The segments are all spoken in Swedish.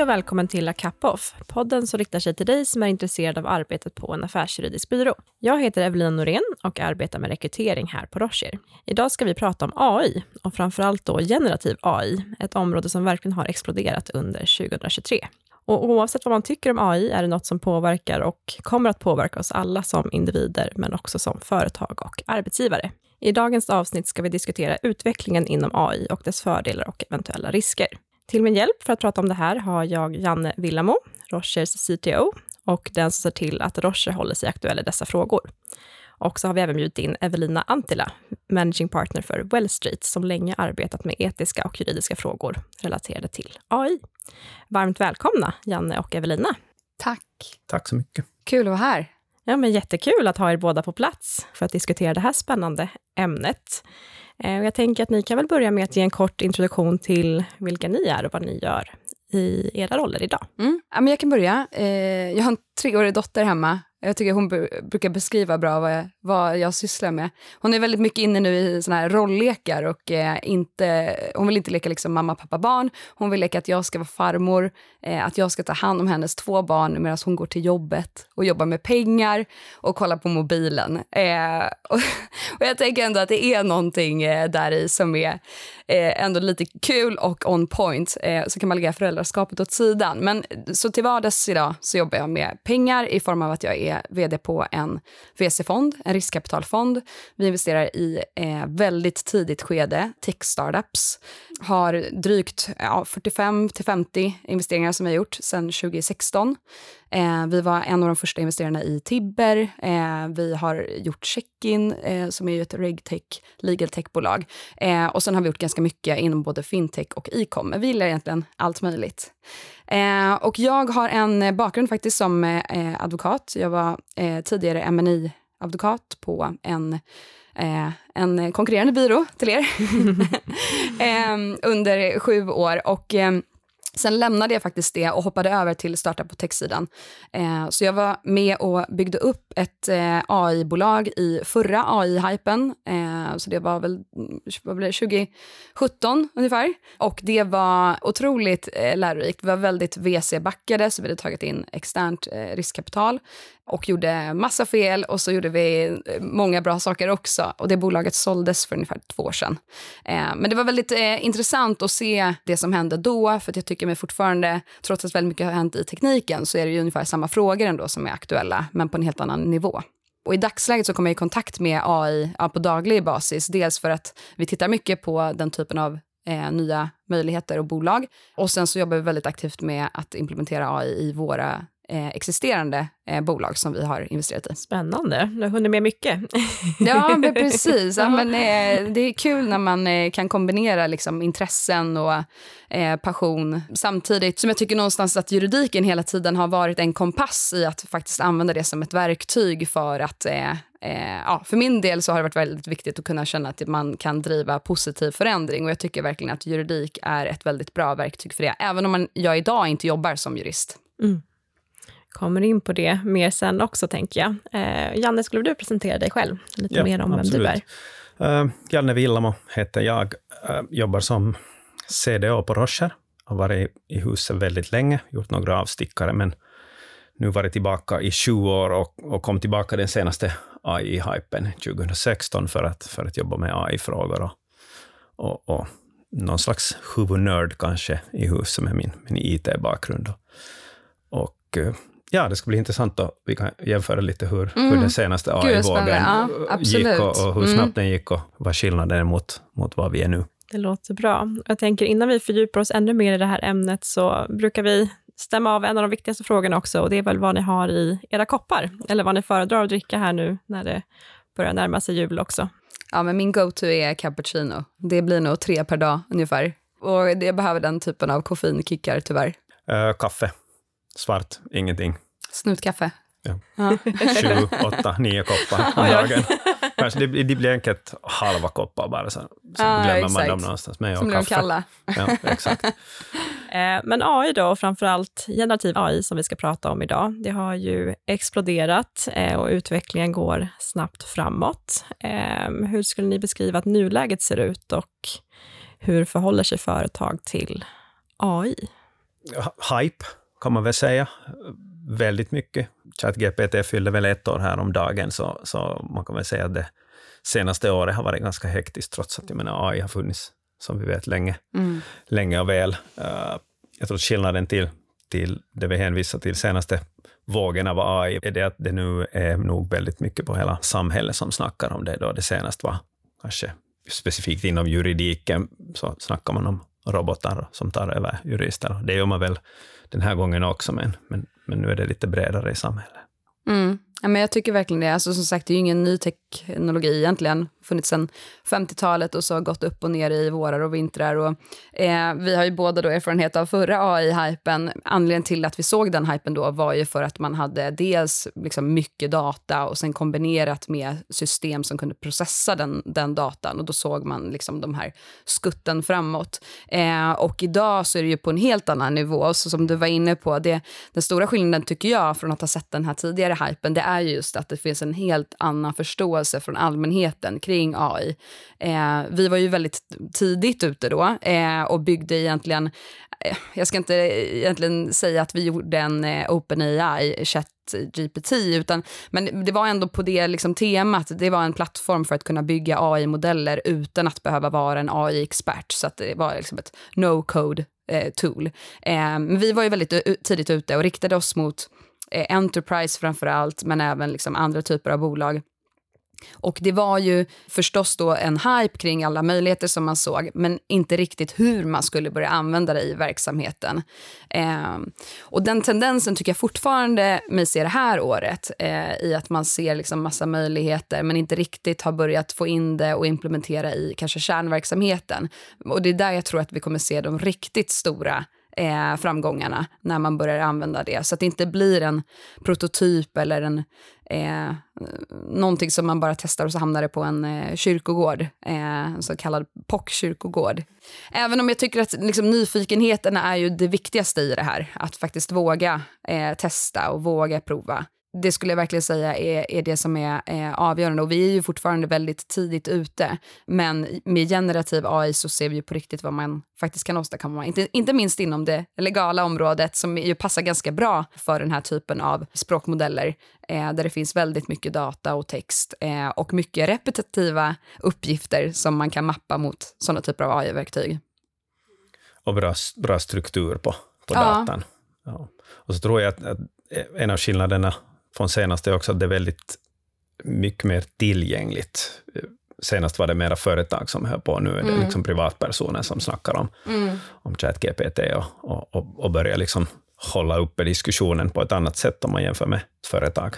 Hej och välkommen till A Cup Off, podden som riktar sig till dig som är intresserad av arbetet på en affärsjuridisk byrå. Jag heter Evelina Norén och arbetar med rekrytering här på Rocher. Idag ska vi prata om AI och framförallt då generativ AI, ett område som verkligen har exploderat under 2023. Och oavsett vad man tycker om AI är det något som påverkar och kommer att påverka oss alla som individer, men också som företag och arbetsgivare. I dagens avsnitt ska vi diskutera utvecklingen inom AI och dess fördelar och eventuella risker. Till min hjälp för att prata om det här har jag Janne Villamo, Rochers CTO och den som ser till att Rocher håller sig aktuell i dessa frågor. Och så har vi även bjudit in Evelina Antila, managing partner för Wellstreet, som länge arbetat med etiska och juridiska frågor relaterade till AI. Varmt välkomna, Janne och Evelina. Tack. Tack så mycket. Kul att vara här. Ja, men jättekul att ha er båda på plats för att diskutera det här spännande ämnet. Eh, jag tänker att ni kan väl börja med att ge en kort introduktion till vilka ni är och vad ni gör i era roller idag. Mm. Ja, men jag kan börja. Eh, jag har en treårig dotter hemma jag tycker hon brukar beskriva bra vad jag, vad jag sysslar med. Hon är väldigt mycket inne nu i såna här rolllekar och eh, inte, hon vill inte leka liksom mamma, pappa, barn. Hon vill leka att jag ska vara farmor, eh, att jag ska ta hand om hennes två barn medan hon går till jobbet och jobbar med pengar och kollar på mobilen. Eh, och, och, jag tänker ändå att det är någonting eh, där i som är eh, ändå lite kul och on point. Eh, så kan man lägga föräldraskapet åt sidan. Men eh, så till vardags idag så jobbar jag med pengar i form av att jag är är vd på en VC-fond, en riskkapitalfond. Vi investerar i eh, väldigt tidigt skede tech-startups. Har drygt ja, 45-50 investeringar som vi har gjort sedan 2016. Eh, vi var en av de första investerarna i Tibber. Eh, vi har gjort Checkin, eh, som är ett regtech, legal tech-bolag. Eh, och sen har vi gjort ganska mycket inom både fintech och e-com. Vi gillar egentligen allt möjligt. Eh, och jag har en bakgrund faktiskt som eh, advokat. Jag var tidigare mni advokat på en en konkurrerande byrå till er under sju år. Och Sen lämnade jag faktiskt det och hoppade över till startup på techsidan. Eh, så jag var med och byggde upp ett eh, AI-bolag i förra AI-hypen. Eh, så det var väl mm, vad blev det, 2017 ungefär. Och det var otroligt eh, lärorikt. Vi var väldigt VC-backade, så vi hade tagit in externt eh, riskkapital och gjorde massa fel och så gjorde vi eh, många bra saker också. Och det bolaget såldes för ungefär två år sedan. Eh, men det var väldigt eh, intressant att se det som hände då, för jag tycker mig fortfarande, trots att väldigt mycket har hänt i tekniken, så är det ju ungefär samma frågor ändå som är aktuella, men på en helt annan nivå. Och I dagsläget så kommer jag i kontakt med AI ja, på daglig basis. Dels för att vi tittar mycket på den typen av eh, nya möjligheter och bolag. Och sen så jobbar vi väldigt aktivt med att implementera AI i våra eh, existerande eh, bolag som vi har investerat i. Spännande, du har hunnit med mycket. ja, men precis. Ja, men, eh, det är kul när man eh, kan kombinera liksom, intressen och eh, passion samtidigt som jag tycker någonstans att juridiken hela tiden har varit en kompass i att faktiskt använda det som ett verktyg för att eh, Eh, ja, för min del så har det varit väldigt viktigt att kunna känna att man kan driva positiv förändring och jag tycker verkligen att juridik är ett väldigt bra verktyg för det, även om man, jag idag inte jobbar som jurist. Mm kommer in på det mer sen också, tänker jag. Eh, Janne, skulle du presentera dig själv lite ja, mer om absolut. vem du är? Uh, Janne Villamo heter jag, uh, jobbar som CDO på Rocher. Har varit i huset väldigt länge, gjort några avstickare, men nu varit tillbaka i sju år och, och kom tillbaka den senaste AI-hypen 2016 för att, för att jobba med AI-frågor och, och, och någon slags huvudnörd kanske i huset med min, min IT-bakgrund. Och, och Ja, det ska bli intressant att vi kan jämföra lite hur, mm. hur den senaste AI-vågen ja, gick och, och, hur snabbt mm. den gick och vad skillnaden är mot, mot vad vi är nu. Det låter bra. Jag tänker innan vi fördjupar oss ännu mer i det här ämnet så brukar vi stämma av en av de viktigaste frågorna också och det är väl vad ni har i era koppar, eller vad ni föredrar att dricka här nu när det börjar närma sig jul också. Ja, men min go-to är cappuccino. Det blir nog tre per dag ungefär. Och jag behöver den typen av koffeinkickar tyvärr. Uh, kaffe svart, ingenting. Snutkaffe. Ja. ja. Sju, åtta, nio koppar om dagen. Kanske det, det blir enkelt halva koppar bara, så, så ja, glömmer exakt. man dem någonstans. Men jag Som de kalla. Ja, exakt. Eh, men AI då, framförallt generativ AI som vi ska prata om idag, det har ju exploderat eh, och utvecklingen går snabbt framåt. Eh, hur skulle ni beskriva att nuläget ser ut och hur förhåller sig företag till AI? hype, kan man väl säga. Väldigt mycket. ChatGPT fyllde väl ett år här om dagen, så, så man kan väl säga att det senaste året har varit ganska hektiskt, trots att jag menar, AI har funnits, som vi vet, länge, mm. länge och väl. Uh, jag tror skillnaden till, till det vi hänvisar till senaste vågen av AI är det att det nu är nog väldigt mycket på hela samhället som snackar om det. Då det senaste var kanske specifikt inom juridiken, så snackar man om robotar som tar över jurister. Det gör man väl den här gången också, men, men, men nu är det lite bredare i samhället. Mm. Ja, men jag tycker verkligen det. Alltså, som sagt, det är ju ingen ny teknologi egentligen. Funnits sedan 50-talet och så har gått upp och ner i vårar och vintrar. Och, eh, vi har ju båda då erfarenhet av förra AI-hypen. Anledningen till att vi såg den hypen då var ju för att man hade dels liksom mycket data och sen kombinerat med system som kunde processa den, den datan. Och då såg man liksom de här skutten framåt. Eh, och idag så är det ju på en helt annan nivå. Så som du var inne på, det, den stora skillnaden tycker jag från att ha sett den här tidigare hypen, det är just att det finns en helt annan förståelse från allmänheten kring AI. Eh, vi var ju väldigt tidigt ute då eh, och byggde egentligen, eh, jag ska inte egentligen säga att vi gjorde en eh, OpenAI chat GPT, utan, men det var ändå på det liksom, temat. Det var en plattform för att kunna bygga AI-modeller utan att behöva vara en AI-expert. Så att det var liksom ett no-code eh, tool. Eh, vi var ju väldigt tidigt ute och riktade oss mot Eh, Enterprise framför allt, men även liksom andra typer av bolag. Och det var ju förstås då en hype kring alla möjligheter som man såg, men inte riktigt hur man skulle börja använda det i verksamheten. Eh, och den tendensen tycker jag fortfarande mig se det här året, eh, i att man ser liksom massa möjligheter, men inte riktigt har börjat få in det och implementera i kanske kärnverksamheten. Och det är där jag tror att vi kommer se de riktigt stora eh, framgångarna när man börjar använda det. Så att det inte blir en prototyp eller en, eh, någonting som man bara testar och så hamnar det på en eh, kyrkogård, eh, en så kallad POC-kyrkogård. Även om jag tycker att liksom, nyfikenheten är ju det viktigaste i det här, att faktiskt våga eh, testa och våga prova det skulle jag verkligen säga är, är det som är eh, avgörande. Och vi är ju fortfarande väldigt tidigt ute. Men med generativ AI så ser vi ju på riktigt vad man faktiskt kan åstadkomma. Inte, inte minst inom det legala området som ju passar ganska bra för den här typen av språkmodeller. Eh, där det finns väldigt mycket data och text eh, och mycket repetitiva uppgifter som man kan mappa mot sådana typer av AI-verktyg. Och bra, bra struktur på, på ja. datan. Ja. Och så tror jag att, att en av skillnaderna från senaste också, att det är väldigt mycket mer tillgängligt. Senast var det mera företag som höll på, nu är det mm. liksom privatpersoner som snackar om, mm. om ChatGPT och, och, och börjar liksom hålla uppe diskussionen på ett annat sätt om man jämför med företag.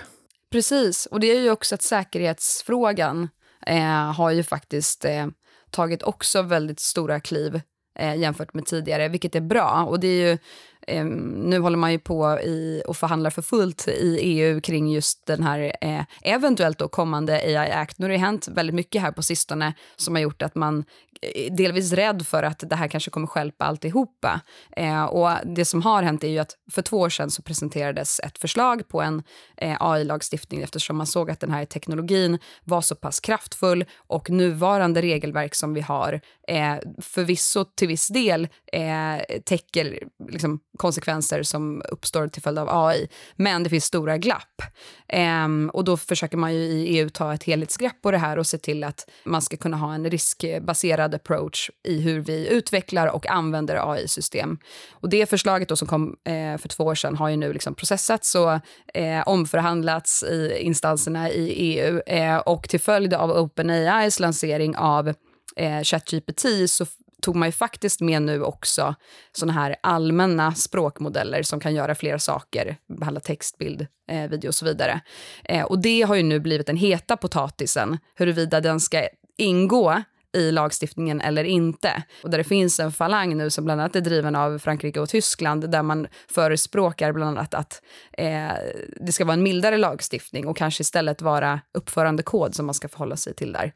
Precis, och det är ju också att säkerhetsfrågan eh, har ju faktiskt eh, tagit också väldigt stora kliv eh, jämfört med tidigare, vilket är bra. Och det är ju Eh, nu håller man ju på i, och förhandlar för fullt i EU kring just den här eh, eventuellt då kommande AI Act. Nu har det hänt väldigt mycket här på sistone som har gjort att man eh, delvis rädd för att det här kanske kommer skälpa alltihopa. Eh, och det som har hänt är ju att för två år sedan så presenterades ett förslag på en eh, AI-lagstiftning eftersom man såg att den här teknologin var så pass kraftfull och nuvarande regelverk som vi har eh, förvisso till viss del eh, täcker liksom, konsekvenser som uppstår till följd av AI. Men det finns stora glapp. Ehm, och då försöker man ju i EU ta ett helhetsgrepp på det här och se till att man ska kunna ha en riskbaserad approach i hur vi utvecklar och använder AI-system. Och det förslaget då som kom eh, för två år sedan har ju nu liksom processats och eh, omförhandlats i instanserna i EU. Eh, och till följd av OpenAIs lansering av eh, ChatGPT så tog man ju faktiskt med nu också såna här allmänna språkmodeller som kan göra flera saker, behandla text, bild, eh, video och så vidare. Eh, och det har ju nu blivit den heta potatisen, huruvida den ska ingå i lagstiftningen eller inte. Och där det finns en falang nu som bland annat är driven av Frankrike och Tyskland där man förespråkar bland annat att eh, det ska vara en mildare lagstiftning och kanske istället vara uppförandekod som man ska förhålla sig till där.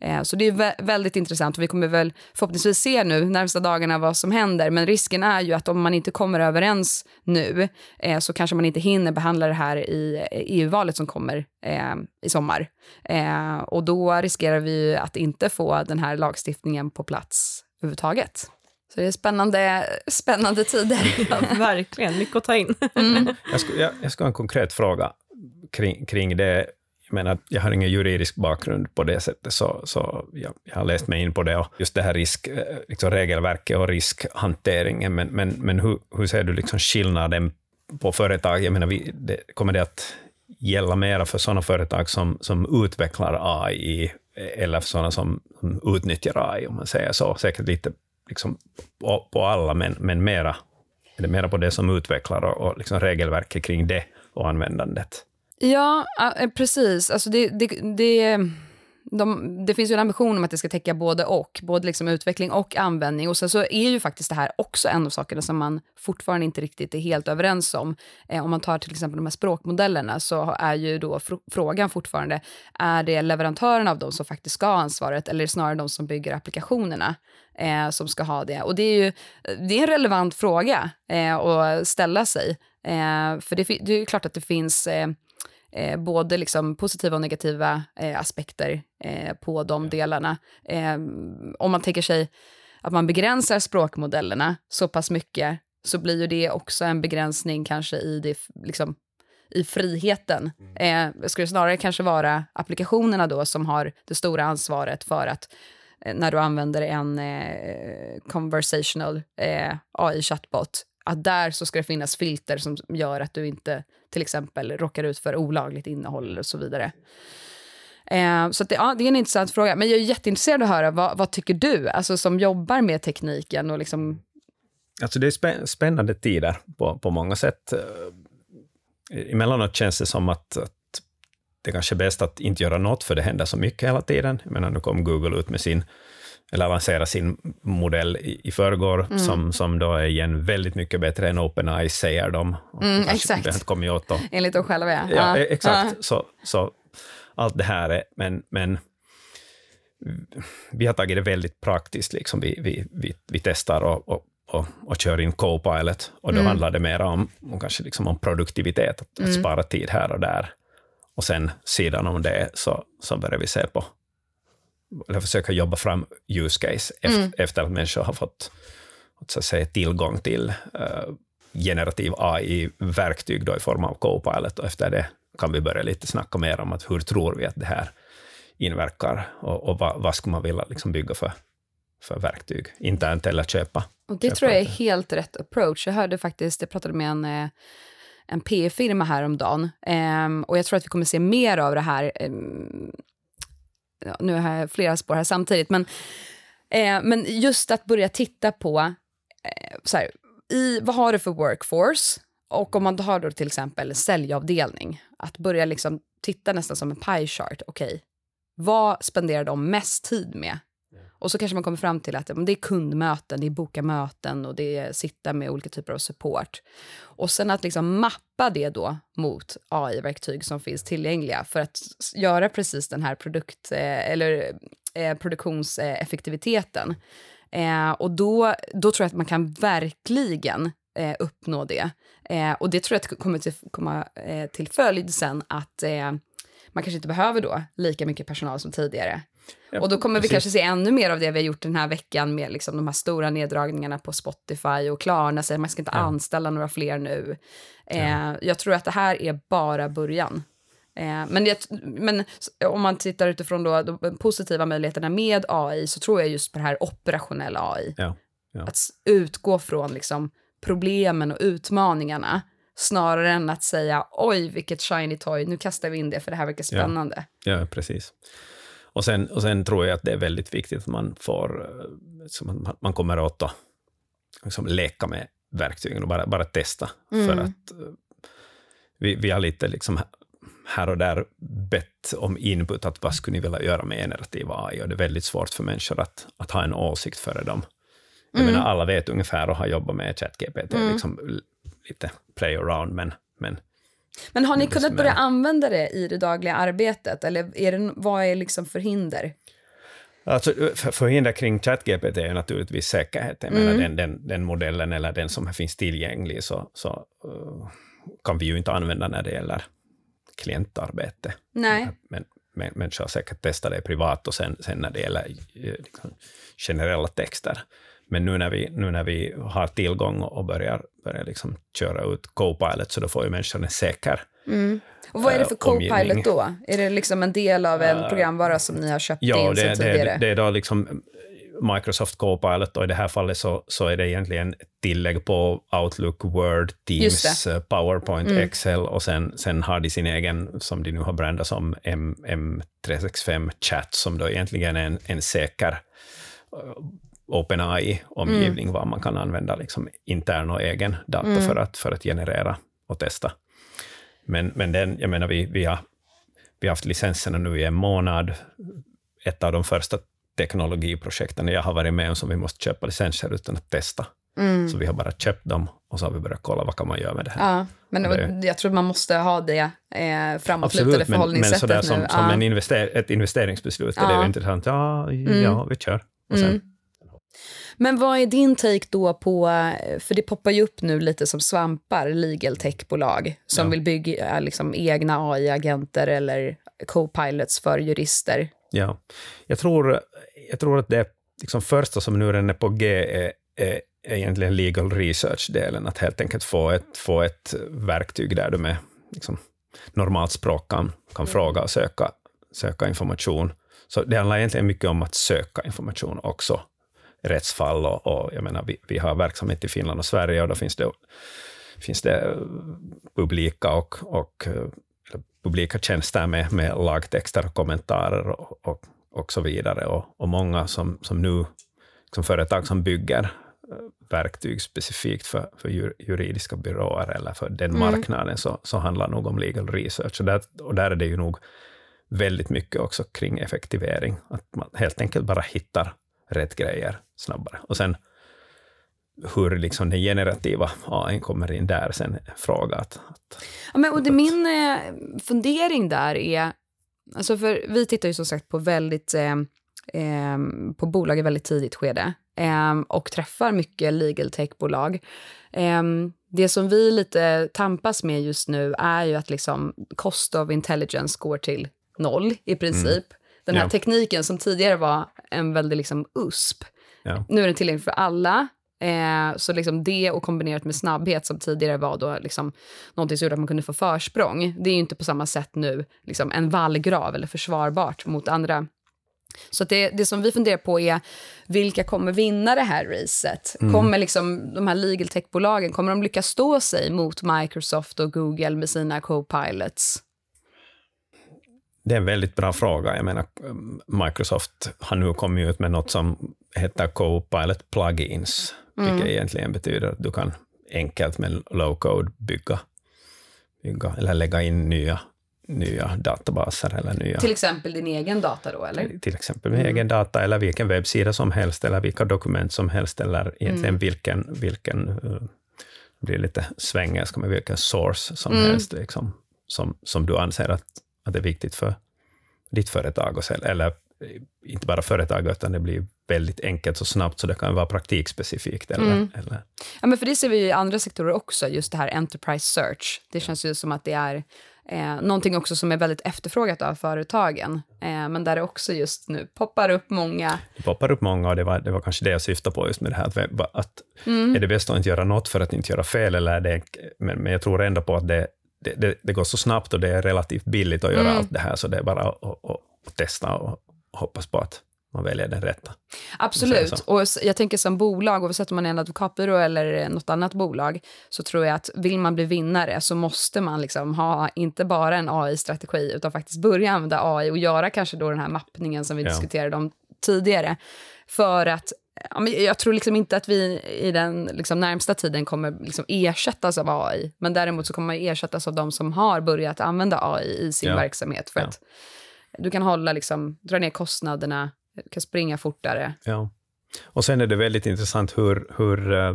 Eh, så det är vä väldigt intressant och vi kommer väl förhoppningsvis se nu närmsta dagarna vad som händer. Men risken är ju att om man inte kommer överens nu eh, så kanske man inte hinner behandla det här i EU-valet som kommer eh, i sommar. Eh, och då riskerar vi att inte få den här lagstiftningen på plats överhuvudtaget. Så det är spännande, spännande tider. Ja, verkligen, mycket att ta in. Mm. Jag skulle, jag, jag skulle ha en konkret fråga kring, kring det. Jag att jag har ingen juridisk bakgrund på det sättet, så, så jag, jag har läst mig in på det, och just det här risk, eh, liksom regelverket och riskhanteringen, men, men, men hur, hur ser du liksom skillnaden på företag? Jag menar, vi, det, kommer det att gälla mera för sådana företag som, som utvecklar AI, eller för sådana som, som utnyttjar AI, om man säger så? Säkert lite liksom på, på alla, men, men mera, är det mera på det som utvecklar och, och liksom regelverket kring det och användandet? Ja, eh, precis. Alltså det, det, det, de, det finns ju en ambition om att det ska täcka både och, både liksom utveckling och användning. Och sen så är ju faktiskt det här också en av sakerna som man fortfarande inte riktigt är helt överens om. Eh, om man tar till exempel de här språkmodellerna så är ju då fr frågan fortfarande, är det leverantören av dem som faktiskt ska ha ansvaret eller snarare de som bygger applikationerna eh, som ska ha det? Och det är ju eh, det är en relevant fråga eh, att ställa sig. Eh, för det, det är ju klart att det finns eh, eh, eh, både liksom positiva och negativa eh, aspekter eh, på de delarna. Eh, om man tänker sig att man begränsar språkmodellerna så pass mycket så blir ju det också en begränsning kanske i, det, liksom, i friheten. Eh, det skulle snarare kanske vara applikationerna då som har det stora ansvaret för att eh, när du använder en eh, conversational eh, AI-chatbot att där så ska det finnas filter som gör att du inte till exempel råkar ut för olagligt innehåll och så vidare. Eh, så det, ja, det är en intressant fråga. Men jag är jätteintresserad av att höra, vad, vad tycker du, alltså som jobbar med tekniken och liksom... Alltså det är spännande tider på, på många sätt. Eh, emellanåt känns det som att, att det kanske är bäst att inte göra något, för det händer så mycket hela tiden. Jag menar, nu kom Google ut med sin eller lansera sin modell i, i förrgår, mm. som, som då är igen väldigt mycket bättre än OpenAI, säger de. Mm, exakt. åt då. Enligt dem själva, ja. ja e- exakt. Ja. Så, så allt det här är, men, men vi har tagit det väldigt praktiskt. Liksom. Vi, vi, vi, vi testar och, och, och, och kör in Copilot, och då mm. handlar det mer om, om, kanske liksom om produktivitet, att, att mm. spara tid här och där. Och sen sidan om det så, så börjar vi se på eller försöka jobba fram use case mm. efter att människor har fått så att säga, tillgång till uh, generativ AI-verktyg i form av Copilot, och efter det kan vi börja lite snacka mer om att hur tror vi att det här inverkar och, och vad, vad skulle man vilja liksom bygga för, för verktyg, internt eller köpa. Och det köpa tror jag är helt rätt approach. Jag hörde faktiskt, jag pratade med en eh, en P-firma häromdagen. Um, och jag tror att vi kommer se mer av det här um, nu har jag flera spår här samtidigt, men, eh, men just att börja titta på eh, så här, i, vad har du för workforce? Och om man har då till exempel säljavdelning, att börja liksom titta nästan som en pie chart. Okej, okay, vad spenderar de mest tid med? Och så kanske man kommer fram till att det är kundmöten, det är boka möten och det är sitta med olika typer av support. Och sen att liksom mappa det då mot AI-verktyg som finns tillgängliga för att göra precis den här produkt, eh, eller, eh, produktionseffektiviteten. Eh, och då, då tror jag att man kan verkligen eh, uppnå det. Eh, och det tror jag kommer till, komma eh, till följd sen att eh, man kanske inte behöver då lika mycket personal som tidigare. Ja, och då kommer precis. vi kanske se ännu mer av det vi har gjort den här veckan med liksom de här stora neddragningarna på Spotify och Klarna säger man ska inte ja. anställa några fler nu. Eh, jag tror att det här är bara början. Eh, men, det, men om man tittar utifrån då de positiva möjligheterna med AI så tror jag just på det här operationella AI. Ja, att utgå från liksom problemen och utmaningarna snarare än att säga oj vilket shiny toy, nu kastar vi in det för det här verkar spännande. Ja, precis. Och sen, och sen tror jag att det är väldigt viktigt att man får, att man kommer åt att liksom leka med verktygen och bara, bara testa. Mm. För att eh, vi, vi har lite liksom här och där bett om input, att vad skulle ni vilja göra med generativ AI? Och det är väldigt svårt för människor att, att ha en åsikt före dem. Jag mm. menar, alla vet ungefär och har jobbat med ChatGPT, mm. liksom lite play around, men, men men har ni kunnat börja använda det i det dagliga arbetet? Eller är det, vad är liksom förhinder? Alltså, förhinder kring ChatGPT är naturligtvis säkerheten. Mm. den, den, den, modellen eller den som finns tillgänglig så, så uh, kan vi ju inte använda när det gäller klientarbete. Nej. Men, men människor har säkert testat det privat och sen, sen när det gäller liksom, generella texter. Men nu när vi, nu när vi har tillgång och börjar, börjar liksom köra ut Copilot, så då får ju människan en säker Mm. Och vad är det för eh. Copilot då? Är det liksom en del av en programvara som ni har köpt Ja, in det, sedan det, tidigare? det är då liksom Microsoft Copilot och i det här fallet så, så är det egentligen tillägg på Outlook, Word, Teams, eh, PowerPoint, Excel och sen, sen har de sin egen, som de nu har brandat som M, M365 Chat, som då egentligen är en, en säker OpenAI-omgivning, var man kan använda liksom intern och egen data för, att, för att generera och testa. Men, men den, jag menar, vi, vi, har, vi har haft licenserna nu i en månad. Ett av de första teknologiprojekten jag har varit med om som vi måste köpa licenser utan att testa. Mm. Så vi har bara köpt dem och så har vi börjat kolla vad kan man göra med det här. Ja, men det- jag tror man måste ha det eh, framåtlutade Absolut, men, men förhållningssättet sådär nu. som, som ja. en invester, ett investeringsbeslut, är det Ja. ju intressant. Ja, Mm. ja, vi kör. Och sen, Mm. Men vad är din take då på, för det poppar ju upp nu lite som svampar, legal tech-bolag som Ja. vill bygga liksom, egna AI-agenter eller co-pilots för jurister. Ja. Jag, tror, jag tror att det liksom första som nu redan är på G är, är, egentligen legal research-delen, att helt enkelt få ett, få ett verktyg där du med liksom, normalt språk kan, kan fråga och söka, söka information. Så det handlar egentligen mycket om att söka information också, rättsfall och, och jag menar, vi, vi har verksamhet i Finland och Sverige och då finns det, finns det eh, publika och, och eh, publika tjänster med, med lagtexter och kommentarer och, och, och så vidare. Och, och många som, som nu, som företag som bygger eh, verktyg specifikt för, för jur, juridiska byråer eller för den marknaden, så, så handlar nog om legal research. Och där, och där är det ju nog väldigt mycket också kring effektivering, att man helt enkelt bara hittar rätt grejer snabbare. Och sen hur liksom den generativa AI kommer in där, sen fråga att, att Ja, men, och det, min eh, fundering där är, alltså för vi tittar ju som sagt på väldigt, eh, eh, på bolag i väldigt tidigt skede eh, och träffar mycket legal tech-bolag. Eh, det som vi lite tampas med just nu är ju att liksom cost of intelligence går till noll i princip. Den här Ja. tekniken som tidigare var en väldigt liksom USP, ja. nu är den tillgänglig för alla. Eh, så liksom det och kombinerat med snabbhet som tidigare var då liksom någonting som gjorde att man kunde få försprång. Det är inte på samma sätt nu liksom en vallgrav eller försvarbart mot andra. Så det, det som vi funderar på är vilka kommer vinna det här racet? Kommer liksom de här legal tech-bolagen, kommer de lyckas stå sig mot Microsoft och Google med sina co-pilots? Det är en väldigt bra fråga. Jag menar, Microsoft har nu kommit ut med något som heter Copilot Plugins, vilket egentligen betyder att du kan enkelt med low-code bygga, bygga eller lägga in nya, nya databaser eller nya Till exempel din egen data då, eller? till exempel med egen data eller vilken webbsida som helst eller vilka dokument som helst eller egentligen vilken, vilken uh, det blir lite svengelska, men vilken source som helst liksom, som, som du anser att, att det är viktigt för ditt företag att sälja. Eller inte bara företag, utan det blir väldigt enkelt och snabbt, så det kan vara praktikspecifikt. Eller, eller, Ja, men för det ser vi i andra sektorer också, just det här enterprise search. Det känns ju som att det är eh, någonting också som är väldigt efterfrågat av företagen, eh, men där det också just nu poppar upp många... det poppar upp många, och det var, det var kanske det jag syftade på just med det här, att, att är det bäst att inte göra något för att inte göra fel, eller det, men, men jag tror ändå på att det, det, det, det går så snabbt och det är relativt billigt att göra allt det här, så det är bara att, att, att testa och hoppas på att man väljer den rätta. Absolut. Och jag tänker som bolag, oavsett om man är en advokatbyrå eller något annat bolag, så tror jag att vill man bli vinnare så måste man liksom ha inte bara en AI-strategi, utan faktiskt börja använda AI och göra kanske då den här mappningen som vi Ja. diskuterade om tidigare. För att ja, jag tror liksom inte att vi i den liksom närmsta tiden kommer liksom ersättas av AI, men däremot så kommer man ersättas av de som har börjat använda AI i sin Ja. verksamhet. För Ja. att du kan hålla, liksom, dra ner kostnaderna, du kan springa fortare. Ja. Och sen är det väldigt intressant hur, hur eh,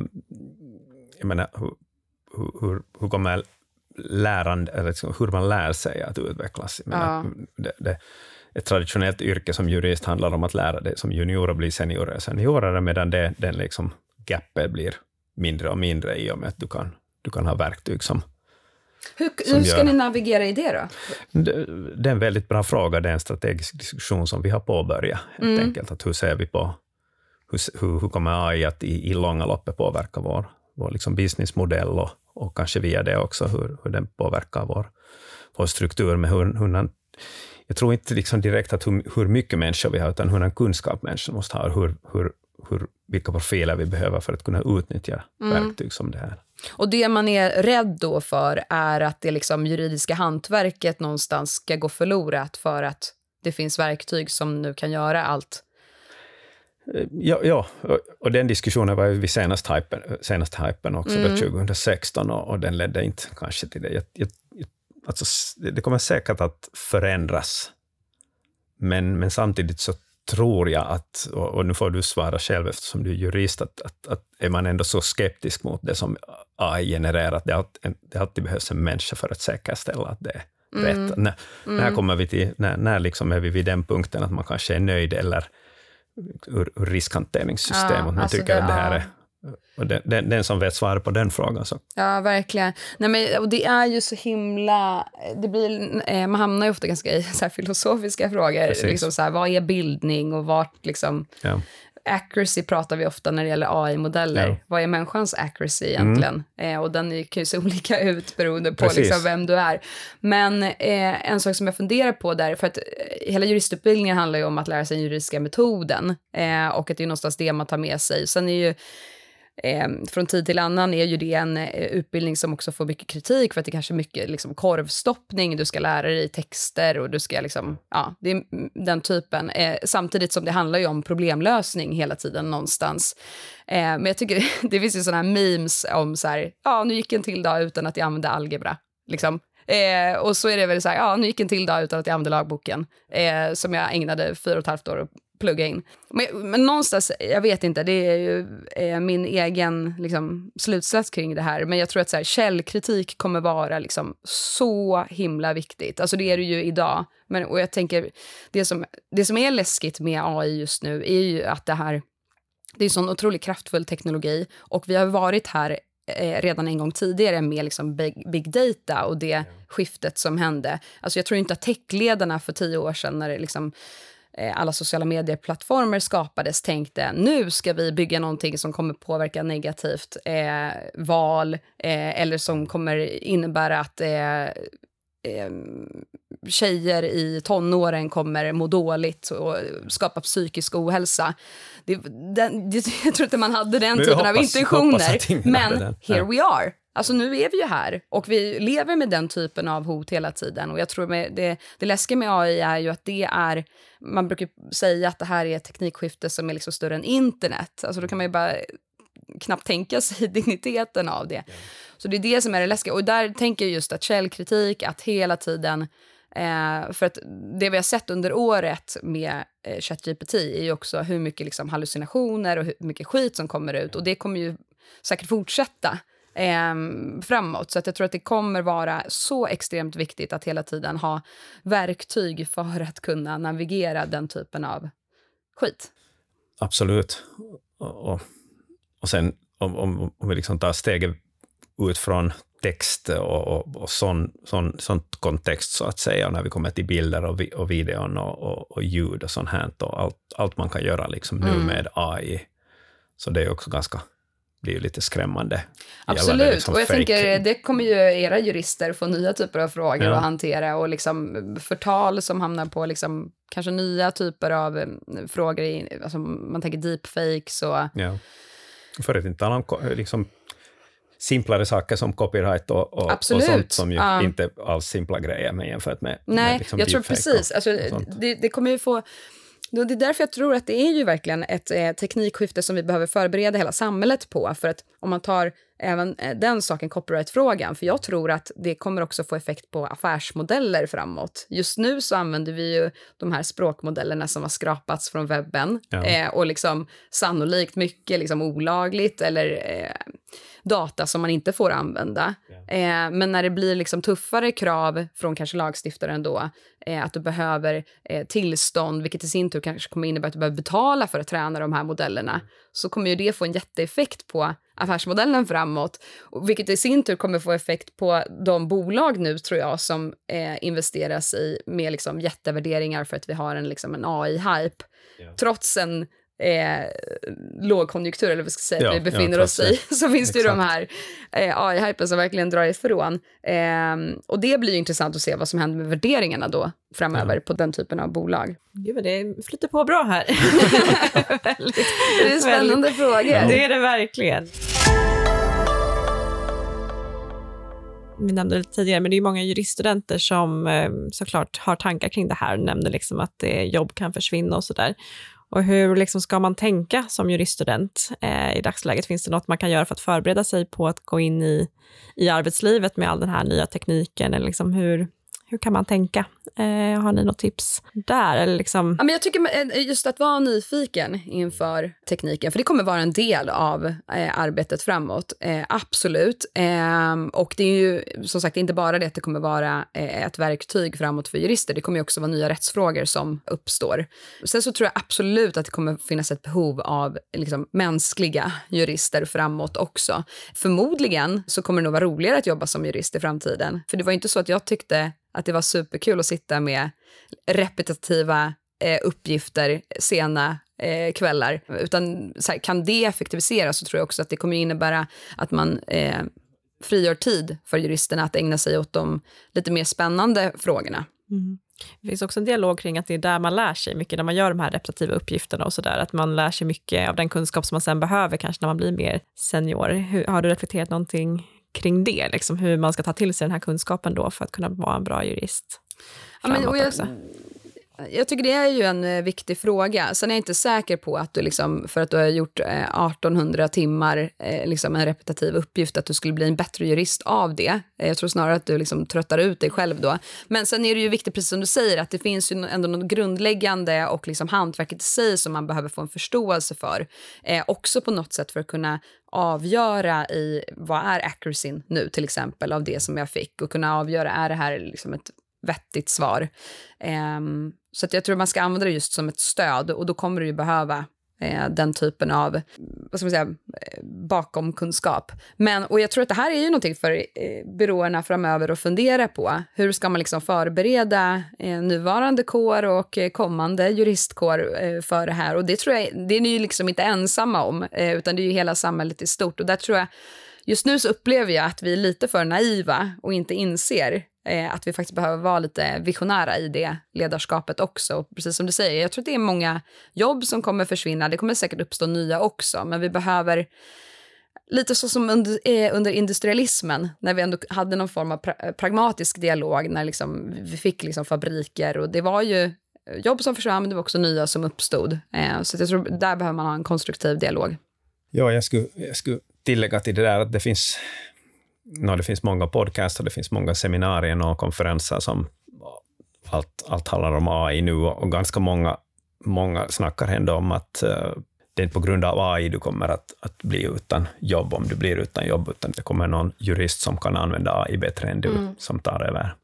jag menar, hur, hur- hur, kommer lärande, eller liksom hur man lär sig att utvecklas. Jag menar, det, det, ett traditionellt yrke som jurist handlar om att lära dig som junior att bli seniorer, seniorer medan det, den liksom gapet blir mindre och mindre i och med att du kan, du kan ha verktyg som... Hur, hur ska gör- ni navigera i det då? Det, det är en väldigt bra fråga, det är en strategisk diskussion som vi har påbörjat, helt enkelt. Att hur ser vi på, hur, hur, hur kommer AI att i, i långa loppet påverka vår, vår liksom businessmodell och, och kanske via det också hur, hur den påverkar vår, vår struktur. Med hur, hur jag tror inte liksom direkt att hur, hur mycket människor vi har, utan hur en kunskap människor måste ha, hur, hur, hur, vilka profiler vi behöver för att kunna utnyttja mm. verktyg som det här. Och det man är rädd då för är att det liksom juridiska hantverket någonstans ska gå förlorat för att det finns verktyg som nu kan göra allt Ja, ja, och den diskussionen var ju vid senast hypen, senast hypen också, mm. då 2016, och, och, den ledde inte kanske till det. Jag, jag, alltså, det kommer säkert att förändras, men, men samtidigt så tror jag att, och, och nu får du svara själv eftersom du är jurist, att, att, att är man ändå så skeptisk mot det som AI genererar, att det alltid, det alltid behövs en människa för att säkerställa att det är mm. rätt. När, mm. när, kommer vi till, när, när liksom är vi vid den punkten att man kanske är nöjd, eller ur, ur riskhanteringssystem, ja, man alltså tycker det, att det här är och den, den, den, som vet svaret på den frågan. Så. Ja, verkligen. Nej, men, och det är ju så himla... Det blir, eh, man hamnar ju ofta ganska i så filosofiska frågor. Liksom så här, vad är bildning och vart... Liksom, ja accuracy pratar vi ofta när det gäller AI-modeller. Ja. Vad är människans accuracy egentligen? Mm. Eh, och den kan ju se olika ut beroende på liksom vem du är. Men eh, en sak som jag funderar på där, för att eh, hela juristutbildningen handlar ju om att lära sig den juridiska metoden eh, och att det är någonstans det man tar med sig. Sen är ju eh, från tid till annan är ju det en eh, utbildning som också får mycket kritik för att det kanske är mycket liksom, korvstoppning, du ska lära dig texter och du ska liksom, ja, det är den typen. Eh, samtidigt som det handlar ju om problemlösning hela tiden någonstans. Eh, men jag tycker det finns ju sådana här memes om så här, ja, nu gick en till dag utan att jag använde algebra. Liksom. Eh, och så är det väl så här, ja, nu gick en till dag utan att jag använde lagboken, eh, som jag ägnade fyra och ett halvt år plugga in. Men, men någonstans, jag vet inte, det är ju eh, min egen liksom, slutsats kring det här. Men jag tror att så här, källkritik kommer vara liksom, så himla viktigt. Alltså det är det ju idag. Men, och jag tänker, det som, det som är läskigt med AI just nu är ju att det här, det är sån otroligt kraftfull teknologi och vi har varit här eh, redan en gång tidigare med liksom big, big, data och det skiftet som hände. Alltså jag tror inte att techledarna för tio år sedan när det liksom alla sociala medieplattformar skapades tänkte nu ska vi bygga någonting som kommer påverka negativt eh, val eh, eller som kommer innebära att eh, eh, tjejer i tonåren kommer må dåligt och skapa psykisk ohälsa. Det, den, det, jag tror inte man hade den typen hoppas, av intentioner. Men here we are. Alltså nu är vi ju här och vi lever med den typen av hot hela tiden. Och jag tror med det, det läskiga med AI är ju att det är, man brukar säga att det här är ett teknikskifte som är liksom större än internet. Alltså då kan man ju bara knappt tänka sig digniteten av det. Så det är det som är det läskiga. Och där tänker jag just att källkritik, att hela tiden Eh, för att det vi har sett under året med eh, ChatGPT är ju också hur mycket liksom, hallucinationer och hur mycket skit som kommer ut. Och det kommer ju säkert fortsätta eh, framåt. Så att jag tror att det kommer vara så extremt viktigt att hela tiden ha verktyg för att kunna navigera den typen av skit. Absolut. Och, och, och sen om, om, om vi liksom tar steget ut från text och, och, och sån, sån, sånt kontext, så att säga, och när vi kommer till bilder och, vi, och videon och, och, och ljud och sånt här, och allt, allt man kan göra liksom nu mm. med AI. Så det är också ganska blir ju lite skrämmande. Absolut, liksom och jag fake. tänker det kommer ju era jurister få nya typer av frågor ja. att hantera och liksom förtal som hamnar på liksom kanske nya typer av eh, frågor, i, alltså man tänker deepfakes och... Ja. För att inte tala om liksom, simplare saker som copyright och, och, och sånt som ju ja. inte alls simpla grejer med jämfört med Nej, med liksom jag tror precis. Alltså, det, det kommer ju få det är därför jag tror att det är ju verkligen ett eh, teknikskifte som vi behöver förbereda hela samhället på. För att om man tar även eh, den saken, copyright-frågan, för jag tror att det kommer också få effekt på affärsmodeller framåt. Just nu så använder vi ju de här språkmodellerna som har skrapats från webben ja. eh, och liksom sannolikt mycket liksom olagligt eller eh, data som man inte får använda. Yeah. Eh, men när det blir liksom tuffare krav från kanske lagstiftaren då, eh, att du behöver eh, tillstånd, vilket i sin tur kanske kommer innebära att du behöver betala för att träna de här modellerna, mm. så kommer ju det få en jätteeffekt på affärsmodellen framåt, vilket i sin tur kommer få effekt på de bolag nu, tror jag, som eh, investeras i med liksom jättevärderingar för att vi har en, liksom en AI-hype. Yeah. Trots en eh, lågkonjunktur, eller vad ska jag säga, Ja, vi befinner ja, oss i, så finns det ju de här eh, AI-hypen som verkligen drar ifrån. Eh, och det blir ju intressant att se vad som händer med värderingarna då framöver på den typen av bolag. Gud, vad det flyter på bra här. väldigt, Det är spännande frågor. Det är det verkligen. Vi nämnde det tidigare, men det är många juriststudenter som eh, såklart har tankar kring det här, nämner liksom att eh, jobb kan försvinna och sådär. Och hur liksom ska man tänka som juriststudent eh, i dagsläget? Finns det något man kan göra för att förbereda sig på att gå in i, i arbetslivet med all den här nya tekniken? Eller liksom hur, hur kan man tänka? Eh, har ni något tips där? Eller liksom, Ja, men jag tycker eh, just att vara nyfiken inför tekniken, för det kommer vara en del av eh, arbetet framåt. Eh, absolut. Eh, och det är ju som sagt inte bara det att det kommer vara eh, ett verktyg framåt för jurister. Det kommer ju också vara nya rättsfrågor som uppstår. Sen så tror jag absolut att det kommer finnas ett behov av liksom, mänskliga jurister framåt också. Förmodligen så kommer det nog vara roligare att jobba som jurist i framtiden. För det var ju inte så att jag tyckte att det var superkul att sitta med repetitiva eh, uppgifter sena eh, kvällar. Utan så här, kan det effektiviseras så tror jag också att det kommer innebära att man eh, frigör tid för juristerna att ägna sig åt de lite mer spännande frågorna. Mm. Det finns också en dialog kring att det är där man lär sig mycket, när man gör de här repetitiva uppgifterna och sådär, att man lär sig mycket av den kunskap som man sen behöver, kanske när man blir mer senior. Hur, har du reflekterat någonting kring det, liksom hur man ska ta till sig den här kunskapen då för att kunna vara en bra jurist? Ja, men, och jag, också? jag tycker det är ju en eh, viktig fråga. Sen är jag inte säker på att du, liksom, för att du har gjort eh, 1800 timmar, eh, liksom en repetitiv uppgift, att du skulle bli en bättre jurist av det. Eh, jag tror snarare att du liksom tröttar ut dig själv då. Men sen är det ju viktigt, precis som du säger, att det finns ju ändå något grundläggande och liksom hantverket i sig som man behöver få en förståelse för. Eh, också på något sätt för att kunna avgöra i vad är accuracyn nu till exempel av det som jag fick och kunna avgöra är det här liksom ett vettigt svar. Um, så att jag tror man ska använda det just som ett stöd och då kommer du ju behöva Eh, den typen av vad ska man säga, eh, bakomkunskap. Men, och jag tror att det här är ju någonting för eh, byråerna framöver att fundera på. Hur ska man liksom förbereda eh, nuvarande kår och eh, kommande juristkår eh, för det här? Och det tror jag, det är ni ju liksom inte ensamma om, eh, utan det är ju hela samhället i stort. Och där tror jag, just nu så upplever jag att vi är lite för naiva och inte inser eh, att vi faktiskt behöver vara lite visionära i det ledarskapet också. Och precis som du säger, jag tror att det är många jobb som kommer försvinna. Det kommer säkert uppstå nya också, men vi behöver Lite så som under, eh, under industrialismen, när vi ändå hade någon form av pra eh, pragmatisk dialog, när liksom, vi fick liksom fabriker och det var ju eh, jobb som försvann, men det var också nya som uppstod. Eh, så jag tror där behöver man ha en konstruktiv dialog. Ja, jag skulle, jag skulle tillägga till det där att det finns, no, det finns många podcasts och det finns många seminarier och konferenser som allt, allt handlar om AI nu och ganska många, många snackar ändå om att uh, det är inte på grund av AI du kommer att, att bli utan jobb om du blir utan jobb, utan det kommer någon jurist som kan använda AI bättre än du, Mm. som tar över.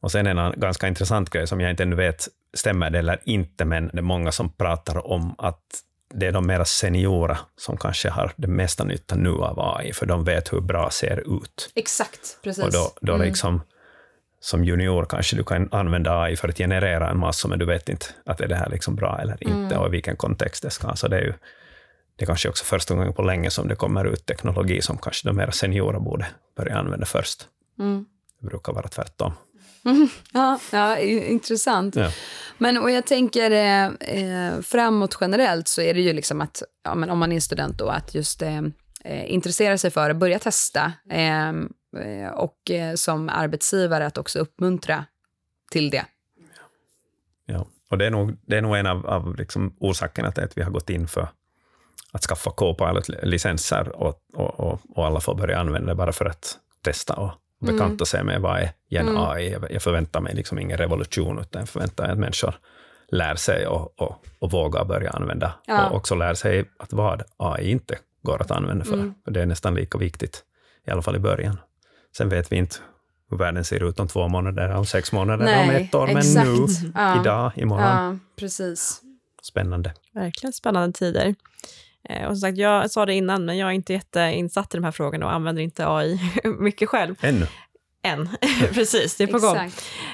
Och sen en ganska intressant grej som jag inte ännu vet, stämmer det eller inte, men det är många som pratar om att det är de mera seniora som kanske har det mesta nytta nu av AI, för de vet hur bra ser ut. Exakt, precis. Och då, då Mm. liksom, som junior kanske du kan använda AI för att generera en massa, men du vet inte att är det här liksom bra eller inte, Mm. och i vilken kontext det ska. Så det är ju det är kanske också första gången på länge som det kommer ut teknologi som kanske de mera seniora borde börja använda först. Mm. Det brukar vara tvärtom. Ja, ja i- intressant. Ja. Men och jag tänker eh, eh, framåt generellt så är det ju liksom att, ja, men om man är student då, att just eh, eh intressera sig för att börja testa ehm, eh, och eh, som arbetsgivare att också uppmuntra till det. Ja. Och det är nog, det är nog en av, av liksom orsakerna till att vi har gått in för att skaffa Copilot-licenser och, och, och, och alla får börja använda det bara för att testa och bekanta sig med vad är gen Mm. AI. Jag, förväntar mig liksom ingen revolution, utan jag förväntar mig att människor lär sig och, och, och vågar börja använda. Ja. Och också lär sig att vad AI inte går att använda för. Mm. det är nästan lika viktigt, i alla fall i början. Sen vet vi inte hur världen ser ut om två månader, om sex månader, om ett år, men exakt. nu, Ja. idag, imorgon. Ja, precis. Spännande. Verkligen spännande tider. Eh, och som sagt, jag sa det innan, men jag är inte jätteinsatt i de här frågorna och använder inte AI mycket själv. Ännu. än. Precis, det är på gång.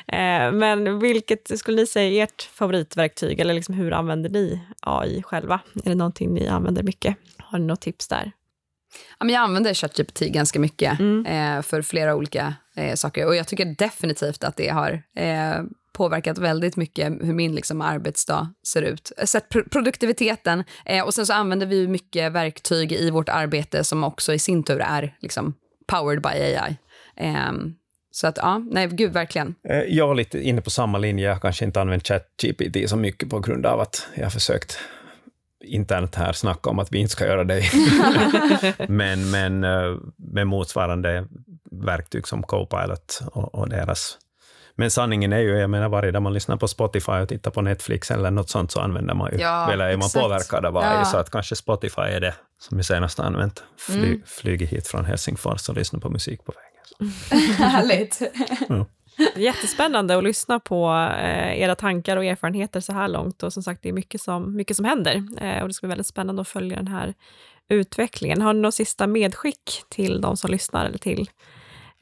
Eh, men vilket skulle ni säga är ert favoritverktyg, eller liksom hur använder ni AI själva? Är det någonting ni använder mycket? Har ni något tips där? Ja, men jag använder ChatGPT ganska mycket mm. eh, för flera olika saker. Och jag tycker definitivt att det har påverkat väldigt mycket hur min liksom, arbetsdag ser ut. Sett pr produktiviteten. Eh, och sen så använder vi mycket verktyg i vårt arbete som också i sin tur är liksom, powered by AI. Eh, så att ja, nej gud verkligen. Eh, jag är lite inne på samma linje. Jag har kanske inte använt ChatGPT så mycket på grund av att jag har försökt internt här snacka om att vi inte ska göra det. men, men eh, med motsvarande verktyg som Copilot och, och deras men sanningen är ju, jag menar varje dag man lyssnar på Spotify och tittar på Netflix eller något sånt så använder man ju, ja, eller är man exakt. påverkad av varje, ja. så att kanske Spotify är det som jag senast har använt. Fly, mm. Flygit hit från Helsingfors och lyssnat på musik på vägen. Härligt. ja. Jättespännande att lyssna på eh, era tankar och erfarenheter så här långt. Och som sagt, det är mycket som, mycket som händer. Eh, och det ska bli väldigt spännande att följa den här utvecklingen. Har ni något sista medskick till de som lyssnar eller till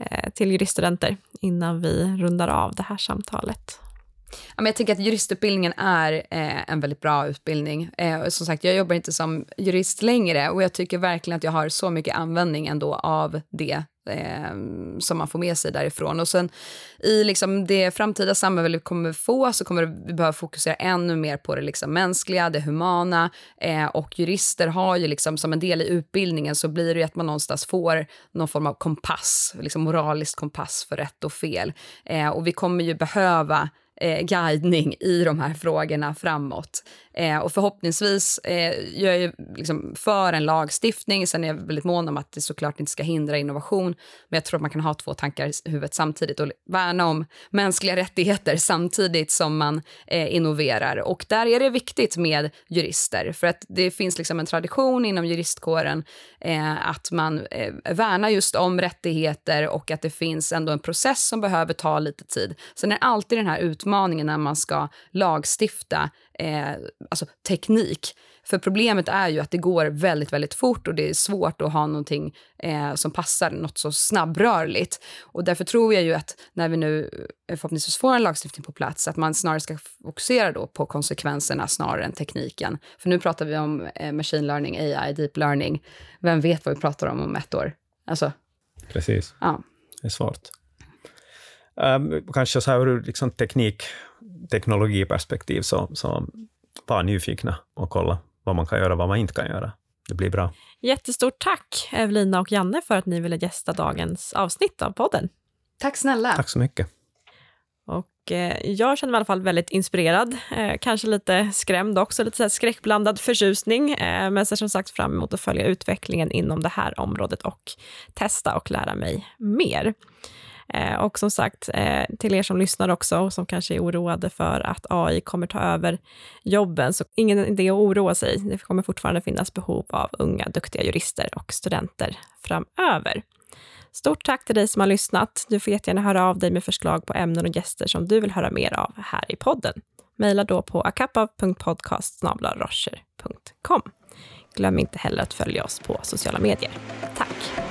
Eh, till juriststudenter innan vi rundar av det här samtalet? Ja, men jag tycker att juristutbildningen är eh, en väldigt bra utbildning. Eh, som sagt, jag jobbar inte som jurist längre och jag tycker verkligen att jag har så mycket användning ändå av det eh, som man får med sig därifrån. Och sen i liksom det framtida samhället vi kommer få så kommer vi behöva fokusera ännu mer på det liksom mänskliga, det humana eh, och jurister har ju liksom som en del i utbildningen så blir det ju att man någonstans får någon form av kompass, liksom moraliskt kompass för rätt och fel. Eh, och vi kommer ju behöva eh, guidning i de här frågorna framåt. Eh, och förhoppningsvis, eh, jag är liksom för en lagstiftning, sen är jag väldigt mån om att det såklart inte ska hindra innovation, men jag tror att man kan ha två tankar i huvudet samtidigt och värna om mänskliga rättigheter samtidigt som man eh, innoverar. Och där är det viktigt med jurister, för att det finns liksom en tradition inom juristkåren eh, att man eh, värnar just om rättigheter och att det finns ändå en process som behöver ta lite tid. Sen är det alltid den här utmaningen när man ska lagstifta eh, alltså teknik. För problemet är ju att det går väldigt, väldigt fort och det är svårt att ha någonting eh, som passar, något så snabbrörligt. Och därför tror jag ju att när vi nu eh, förhoppningsvis får en lagstiftning på plats, att man snarare ska fokusera då på konsekvenserna snarare än tekniken. För nu pratar vi om eh, machine learning, AI, deep learning. Vem vet vad vi pratar om om ett år? Alltså, Precis. Ja. Det är svårt. Um, kanske så här ur liksom teknik, teknologiperspektiv, så, så var nyfikna och kolla vad man kan göra och vad man inte kan göra. Det blir bra. Jättestort tack, Evelina och Janne, för att ni ville gästa dagens avsnitt av podden. Tack snälla. Tack så mycket. Och eh, jag känner mig i alla fall väldigt inspirerad, eh, kanske lite skrämd också, lite så skräckblandad förtjusning, eh, men ser som sagt fram emot att följa utvecklingen inom det här området och testa och lära mig mer. Eh, och som sagt, eh, till er som lyssnar också, och som kanske är oroade för att AI kommer ta över jobben, så ingen idé att oroa sig. Det kommer fortfarande finnas behov av unga, duktiga jurister och studenter framöver. Stort tack till dig som har lyssnat. Du får jättegärna höra av dig med förslag på ämnen och gäster som du vill höra mer av här i podden. Maila då på akappa.podcast Glöm inte heller att följa oss på sociala medier. Tack!